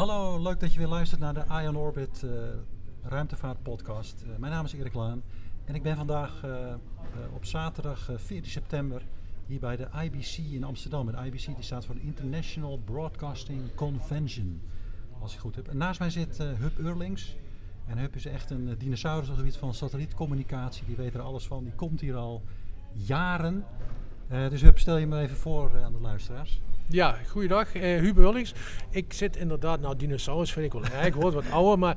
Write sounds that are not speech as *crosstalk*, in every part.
Hallo, leuk dat je weer luistert naar de Ion Orbit uh, ruimtevaart podcast. Uh, mijn naam is Erik Laan en ik ben vandaag uh, op zaterdag 14 september hier bij de IBC in Amsterdam. En de IBC die staat voor International Broadcasting Convention, als ik goed heb. En naast mij zit Hub Eurlings. En Hub is echt een dinosaurus op het gebied van satellietcommunicatie. Die weet er alles van. Die komt hier al jaren. Dus Hub, stel je me even voor aan de luisteraars. Ja, goeiedag. Uh, Hubert Hullings. Ik zit inderdaad, nou dinosaurus vind ik wel erg, word wat ouder, maar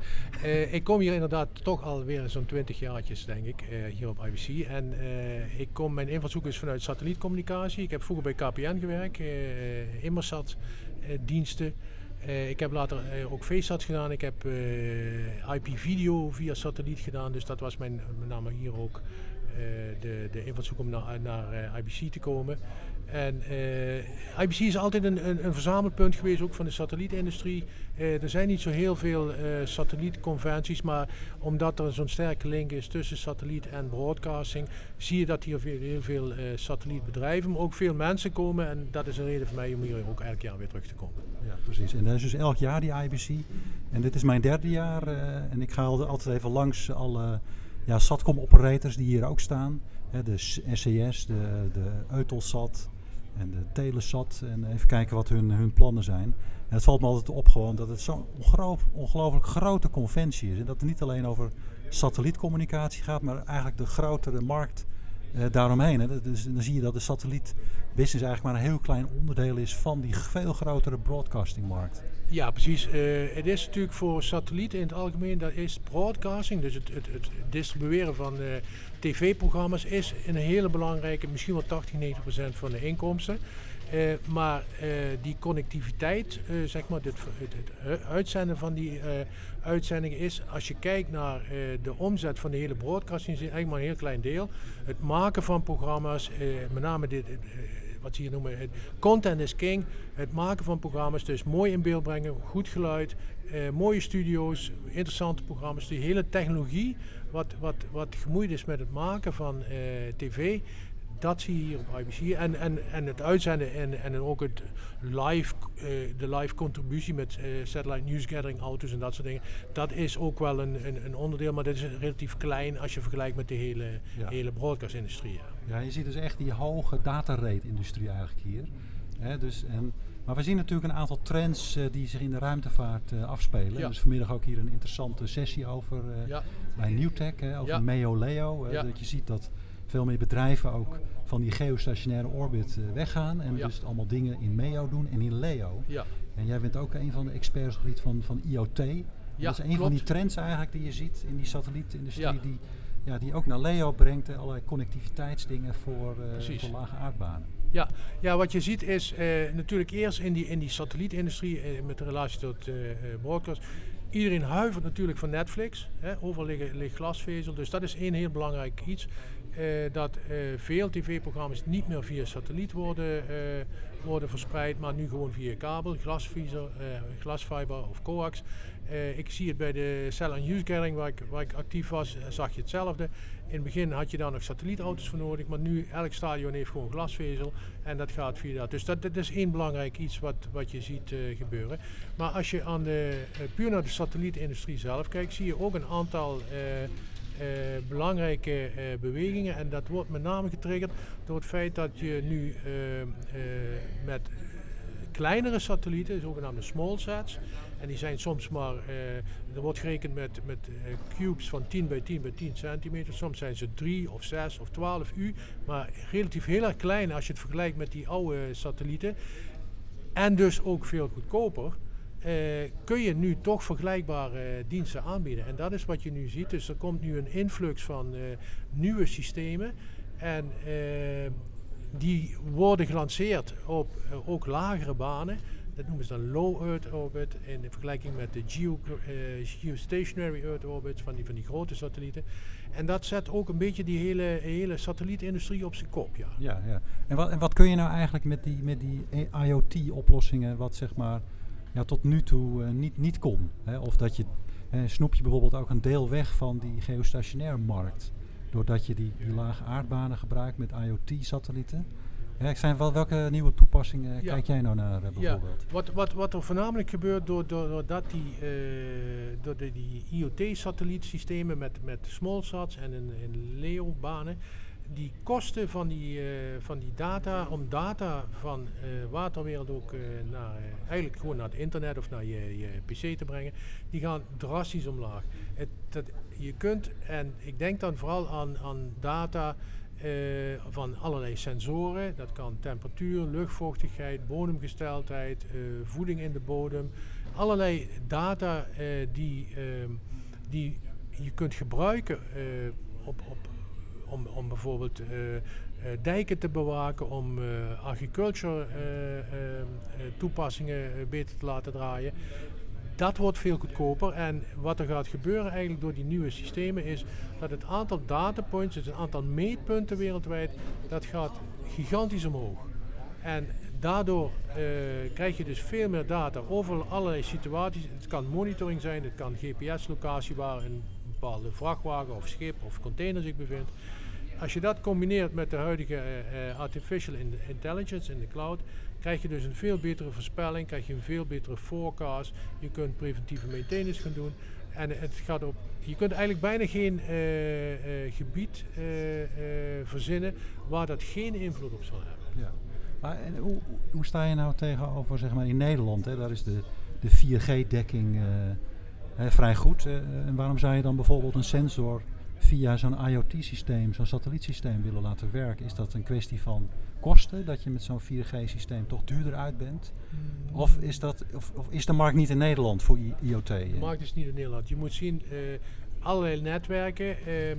ik kom hier inderdaad toch alweer zo'n 20 jaartjes denk ik, hier op IBC. En ik kom, mijn invalshoek is vanuit satellietcommunicatie. Ik heb vroeger bij KPN gewerkt, Immersat diensten. Ik heb later ook VSAT gedaan. Ik heb IP-video via satelliet gedaan. Dus dat was mijn, met name hier ook de, de invalshoek om naar, naar IBC te komen. En uh, IBC is altijd een, een, een, verzamelpunt geweest, ook van de satellietindustrie. Uh, er zijn niet zo heel veel uh, satellietconventies, maar omdat er zo'n sterke link is tussen satelliet en broadcasting, zie je dat hier heel veel satellietbedrijven, maar ook veel mensen komen. En dat is een reden voor mij om hier ook elk jaar weer terug te komen. Ja, precies. En dat is dus elk jaar die IBC. En dit is mijn derde jaar. en ik ga altijd even langs alle ja, Satcom-operators die hier ook staan. de SCS, de, de Eutelsat, en de Telesat. En even kijken wat hun, hun plannen zijn. En het valt me altijd op gewoon dat het zo'n ongelooflijk grote conventie is. En dat het niet alleen over satellietcommunicatie gaat, maar eigenlijk de grotere markt uh, daaromheen. Hè. Dus, dan zie je dat de satellietbusiness eigenlijk maar een heel klein onderdeel is van die veel grotere broadcastingmarkt. Ja, precies. Uh, het is natuurlijk voor satellieten in het algemeen, dat is broadcasting, dus het, het, het distribueren van uh, tv-programma's, is een hele belangrijke, misschien wel 80, 90 procent van de inkomsten. Uh, maar die connectiviteit, zeg maar, het, het, uitzenden van die uitzendingen is, als je kijkt naar de omzet van de hele broadcasting, is eigenlijk maar een heel klein deel. Het maken van programma's, met name dit wat ze hier noemen, het content is king. Het maken van programma's, dus mooi in beeld brengen, goed geluid, eh, mooie studio's, interessante programma's. Die hele technologie, wat, wat, wat gemoeid is met het maken van eh, tv, dat zie je hier op IBC. En, en, en het uitzenden en, en ook het live, uh, de live contributie met uh, satellite news gathering auto's en dat soort dingen. Dat is ook wel een, een, een, onderdeel, maar dat is relatief klein als je vergelijkt met de hele, ja. hele broadcast-industrie. Ja. ja. je ziet dus echt die hoge datarate-industrie eigenlijk hier. Dus, en, maar we zien natuurlijk een aantal trends uh, die zich in de ruimtevaart uh, afspelen. Ja. Dus vanmiddag ook hier een interessante sessie over uh, ja. bij Newtech, over Meo Leo. Dat je ziet dat veel meer bedrijven ook van die geostationaire orbit uh, weggaan. En dus allemaal dingen in MEO doen en in LEO. Ja. En jij bent ook een van de experts op het gebied van, van IoT. Ja, dat is een klopt. van die trends eigenlijk die je ziet in die satellietindustrie. Die, ja, die ook naar LEO brengt. Uh, allerlei connectiviteitsdingen voor, uh, voor lage aardbanen. Ja, ja, wat je ziet is natuurlijk eerst in die, in die satellietindustrie met de relatie tot broadcast iedereen huivert natuurlijk van Netflix. Hè. Overal ligt glasvezel. Dus dat is één heel belangrijk iets. Uh, dat uh, veel tv-programma's niet meer via satelliet worden, uh, worden verspreid, maar nu gewoon via kabel, glasfiber, glasfiber of coax. ik zie het bij de Cell and Use Gathering waar ik, waar ik actief was, zag je hetzelfde. In het begin had je daar nog satellietauto's voor nodig, maar nu elk stadion heeft gewoon glasvezel en dat gaat via dat. Dus dat, is één belangrijk iets wat, wat je ziet gebeuren. Maar als je aan de, puur naar de satellietindustrie zelf kijkt, zie je ook een aantal uh, belangrijke bewegingen. En dat wordt met name getriggerd door het feit dat je nu met kleinere satellieten, zogenaamde small sats, en die zijn soms maar, er wordt gerekend met, met cubes van 10 bij 10 bij 10 centimeter. Soms zijn ze 3 of 6 of 12 U, maar relatief heel erg klein als je het vergelijkt met die oude satellieten. En dus ook veel goedkoper. Uh, kun je nu toch vergelijkbare diensten aanbieden. En dat is wat je nu ziet. Dus er komt nu een influx van nieuwe systemen. En die worden gelanceerd op ook lagere banen. Dat noemen ze dan low Earth orbit in vergelijking met de geo, geostationary Earth orbit van die, van die grote satellieten. En dat zet ook een beetje die hele, hele satellietindustrie op zijn kop. Ja. Ja, ja. En, wat, en wat kun je nou eigenlijk met die, met die IoT-oplossingen, wat zeg maar ja, tot nu toe uh, niet, niet kon. Hè? Of dat je, uh, snoep je bijvoorbeeld ook een deel weg van die geostationaire markt. Doordat je die, die lage aardbanen gebruikt met IoT-satellieten. Ja, zijn wel, welke nieuwe toepassingen kijk jij nou naar bijvoorbeeld? Ja. Wat, wat, wat er voornamelijk gebeurt doordat die, door de, die IoT-satellietsystemen met, met smallsats en in, in LEO-banen, die kosten van die, uh, van die data, om data van uh, waterwereld ook naar, eigenlijk gewoon naar het internet of naar je, je pc te brengen, die gaan drastisch omlaag. Het, dat, je kunt, en ik denk dan vooral aan, aan data van allerlei sensoren, dat kan temperatuur, luchtvochtigheid, bodemgesteldheid, voeding in de bodem, allerlei data die, ehm, die je kunt gebruiken op, op om, om bijvoorbeeld dijken te bewaken, om uh, agriculture toepassingen beter te laten draaien. Dat wordt veel goedkoper en wat er gaat gebeuren eigenlijk door die nieuwe systemen is dat het aantal datapoints, dus het aantal meetpunten wereldwijd, dat gaat gigantisch omhoog. En daardoor krijg je dus veel meer data over allerlei situaties. Het kan monitoring zijn, het kan GPS-locatie waar een bepaalde vrachtwagen of schip of container zich bevindt. Als je dat combineert met de huidige uh, artificial intelligence in de cloud, krijg je dus een veel betere voorspelling, krijg je een veel betere forecast. Je kunt preventieve maintenance gaan doen. En het gaat op, je kunt eigenlijk bijna geen uh, uh, gebied verzinnen waar dat geen invloed op zal hebben. Ja. Maar en hoe, hoe sta je nou tegenover, zeg maar in Nederland, hè, daar is de, de 4G-dekking vrij goed. en waarom zou je dan bijvoorbeeld een sensor via zo'n IoT-systeem, zo'n satellietsysteem willen laten werken, is dat een kwestie van kosten, dat je met zo'n 4G-systeem toch duurder uit bent? Hmm. Of, is dat, of, of, is de markt niet in Nederland voor IoT? De markt is niet in Nederland. Je moet zien, uh, allerlei netwerken. Uh,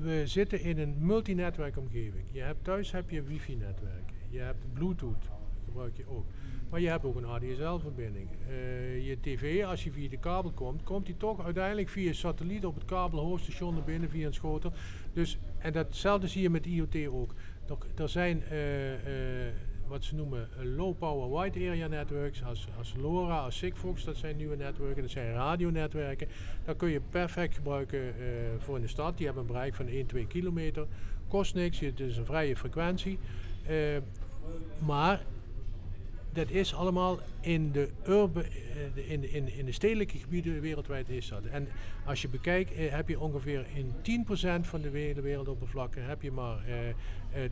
we zitten in een multinetwerkomgeving. Je hebt, thuis heb je wifi-netwerken. Je hebt Bluetooth, gebruik je ook. Maar je hebt ook een ADSL-verbinding. Uh, je tv, als je via de kabel komt, komt die toch uiteindelijk via satelliet op het kabelhoofdstation naar binnen via een schotel. Dus, en datzelfde zie je met IoT ook. Er, er zijn uh, uh, wat ze noemen low power wide area networks, als, als LoRa, als Sigfox, dat zijn nieuwe netwerken, dat zijn radionetwerken. Dat kun je perfect gebruiken voor in de stad. Die hebben een bereik van 1, 2 kilometer. Kost niks, het is een vrije frequentie. maar dat is allemaal in de, urban, eh, in, in, in de stedelijke gebieden wereldwijd is dat. En als je bekijkt, eh, heb je ongeveer in 10% van de wereldoppervlakte heb je maar eh, eh,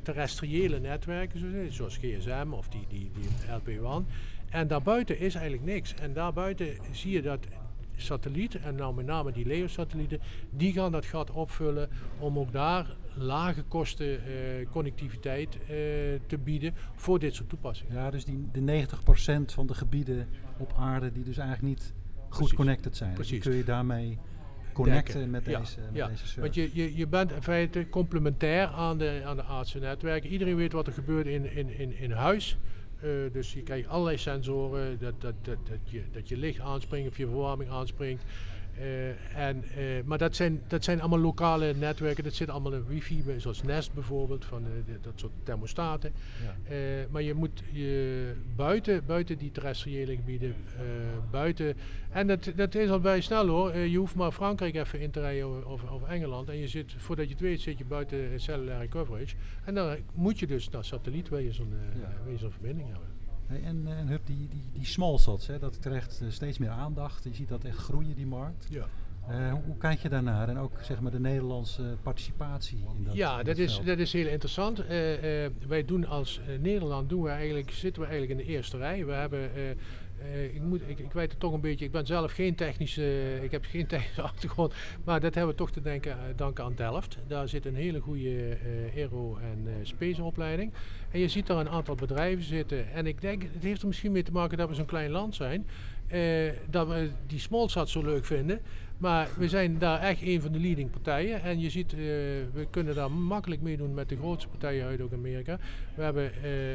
terrestriële netwerken, zoals GSM of die, die, die LP1. En daarbuiten is eigenlijk niks. En daarbuiten zie je dat satellieten, en nou met name die LEO-satellieten, die gaan dat gat opvullen om ook daar lage kosten uh, connectiviteit uh, te bieden voor dit soort toepassingen. Ja, dus die, de 90% van de gebieden op aarde die dus eigenlijk niet goed connected zijn. Precies. Die kun je daarmee connecten met, deze, met ja. deze service. Want je, je, je bent in feite complementair aan de, aan de aardse netwerken. Iedereen weet wat er gebeurt in, in, in, in huis. Uh, dus je krijgt allerlei sensoren, dat, dat, dat, dat, je, dat je licht aanspringt of je verwarming aanspringt. Uh, en, uh, maar dat zijn, dat zijn allemaal lokale netwerken. Dat zit allemaal in wifi, zoals Nest bijvoorbeeld, van de, de, dat soort thermostaten. Ja. Maar je moet je buiten, buiten die terrestriële gebieden, buiten... En dat, dat is al bij snel hoor. je hoeft maar Frankrijk even in te rijden over, over, Engeland. En je zit, voordat je het weet, zit je buiten cellulaire coverage. En dan moet je dus naar satelliet, wil je zo'n ja. zo verbinding hebben. En, en Hup, die, die, die smallsats, hè, dat krijgt uh, steeds meer aandacht. Je ziet dat echt groeien, die markt. Ja. Uh, hoe, hoe, kijk je daarnaar? En ook zeg maar, de Nederlandse participatie in dat Ja, dat, is, dat is heel interessant. Uh, wij doen als Nederland doen we eigenlijk, zitten we eigenlijk in de eerste rij. We hebben ik, moet, ik, ik, weet het toch een beetje, ik ben zelf geen technische, ik heb geen *laughs* technische achtergrond, maar dat hebben we toch te denken, uh, danken aan Delft. Daar zit een hele goede uh, aero- en space opleiding. En je ziet daar een aantal bedrijven zitten. En ik denk, het heeft er misschien mee te maken dat we zo'n klein land zijn, dat we die smallsat zo leuk vinden. Maar we zijn daar echt een van de leading partijen. En je ziet, we kunnen daar makkelijk meedoen met de grootste partijen uit ook Amerika. We hebben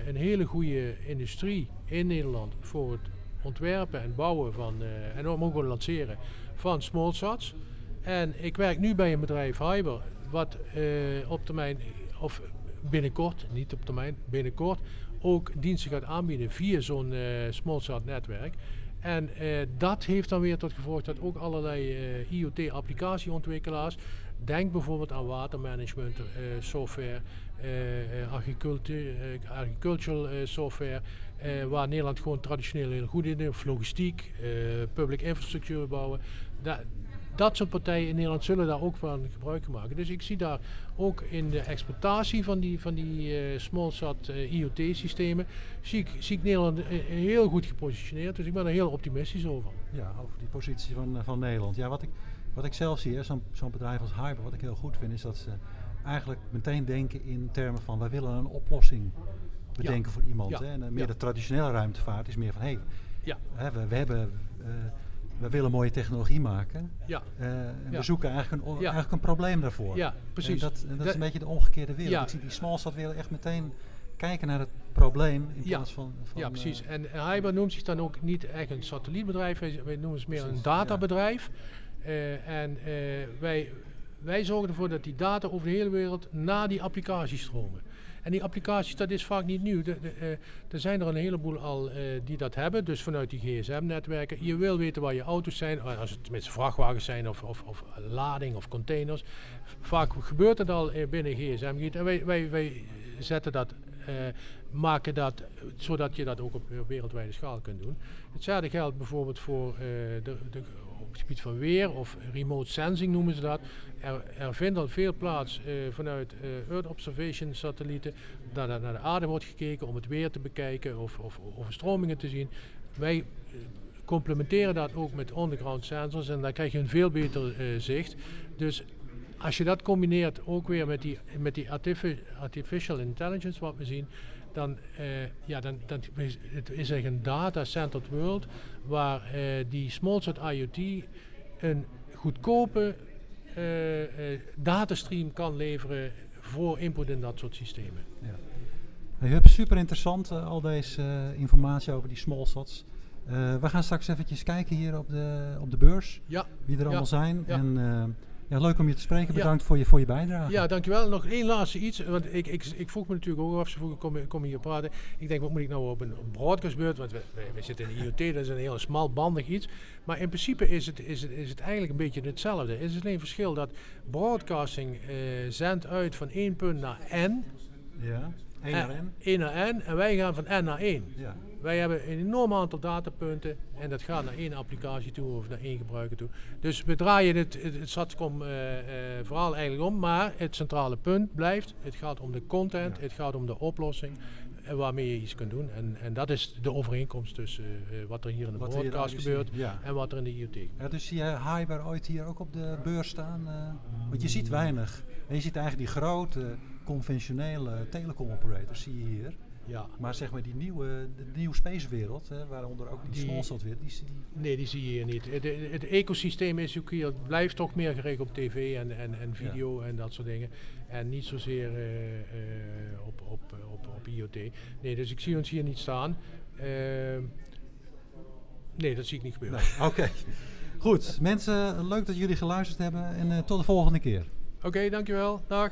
een hele goede industrie in Nederland voor het ontwerpen en bouwen van, uh, en ook lanceren van smallsats. En ik werk nu bij een bedrijf Hyber, wat uh, op termijn, of binnenkort, niet op termijn, binnenkort, ook diensten gaat aanbieden via zo'n uh, smallsat netwerk. En dat heeft dan weer tot gevolg dat ook allerlei IoT-applicatieontwikkelaars Denk bijvoorbeeld aan watermanagement software. Agricultural software. waar Nederland gewoon traditioneel heel goed in is. Of logistiek, public infrastructuur bouwen. Da dat soort partijen in Nederland zullen daar ook van gebruik maken. Dus ik zie daar ook in de exploitatie van die, van die smallsat IoT-systemen, zie ik, zie ik Nederland heel goed gepositioneerd. Dus ik ben er heel optimistisch over. Ja, over die positie van, van Nederland. Ja, wat ik, wat ik zelf zie, zo'n zo'n bedrijf als Hyper, wat ik heel goed vind, is dat ze eigenlijk meteen denken in termen van wij willen een oplossing bedenken voor iemand. Ja. Hè? En meer de traditionele ruimtevaart is meer van hé, hey, ja. we, we hebben we willen mooie technologie maken. Ja. Uh, We zoeken eigenlijk een, eigenlijk een probleem daarvoor. Ja, precies. En dat, en dat is een beetje de omgekeerde wereld. Ik zie die smallstad willen echt meteen kijken naar het probleem in plaats van, van... ja, precies. Uh, en Hyber noemt zich dan ook niet echt een satellietbedrijf. Wij, wij noemen het meer een databedrijf. Uh, en wij, wij zorgen ervoor dat die data over de hele wereld naar die applicaties stromen. En die applicaties, dat is vaak niet nieuw. Uh, er zijn er een heleboel al uh, die dat hebben, dus vanuit die gsm-netwerken. Je wil weten waar je auto's zijn, als het tenminste vrachtwagens zijn of, of, of lading of containers. Vaak gebeurt het al binnen gsm-gebied en wij, wij, wij zetten dat maken dat, zodat je dat ook op wereldwijde schaal kunt doen. Hetzelfde geldt bijvoorbeeld voor de, de, het gebied van weer of remote sensing noemen ze dat. Er, er vindt al veel plaats uh, vanuit uh, Earth Observation satellieten dat er naar de aarde wordt gekeken om het weer te bekijken of, of overstromingen te zien. Wij complementeren dat ook met underground sensors en dan krijg je een veel beter zicht. Dus als je dat combineert ook weer met die, met die artific artificial intelligence wat we zien, dan, uh, ja, dan, dan het is echt een data-centered world waar uh, die smallsat IoT een goedkope uh, datastream kan leveren voor input in dat soort systemen. Ja. Je hebt super interessant al deze informatie over die smallsats. we gaan straks eventjes kijken hier op de, op de beurs. Ja. Wie er allemaal ja. zijn. Ja. En ja, leuk om je te spreken. Bedankt voor, je, voor je bijdrage. Ja, dankjewel. Nog één laatste iets. Want ik, ik, ik vroeg me natuurlijk ook af, ze vroegen, kom, kom hier praten. Ik denk, wat moet ik nou op een, broadcastbeurt? Want we, we, zitten in de IoT, dat is een heel smalbandig iets. Maar in principe is het, is het, is het eigenlijk een beetje hetzelfde. Het is alleen verschil dat broadcasting uh, zendt uit van één punt naar N. Ja, 1 naar N. 1 naar N. En wij gaan van N naar 1. Ja. Wij hebben een enorm aantal datapunten en dat gaat naar één applicatie toe of naar één gebruiker toe. Dus we draaien het, het, het SATCOM uh, uh, verhaal eigenlijk om, maar het centrale punt blijft, het gaat om de content, ja. het gaat om de oplossing en waarmee je iets kunt doen. En, en dat is de overeenkomst tussen uh, wat er hier in de wat broadcast gebeurt ja. en wat er in de IoT gebeurt. Ja, dus zie je Hyber ooit hier ook op de beurs staan? want je ziet weinig. En je ziet eigenlijk die grote conventionele telecom operators zie je hier. Ja. Maar zeg maar die nieuwe, de nieuwe spacewereld, hè, waaronder ook die, die smallsat weer, die, die, Nee, die zie je hier niet. Het, het, ecosysteem is ook hier, blijft toch meer gericht op tv en, en, en video ja. en dat soort dingen. En niet zozeer uh, uh, op, op, op, op IoT. Nee, dus ik zie ons hier niet staan. Uh, nee, dat zie ik niet gebeuren. Nee. Oké. Okay. Goed, mensen, leuk dat jullie geluisterd hebben en tot de volgende keer. Oké, okay, dankjewel. Dag.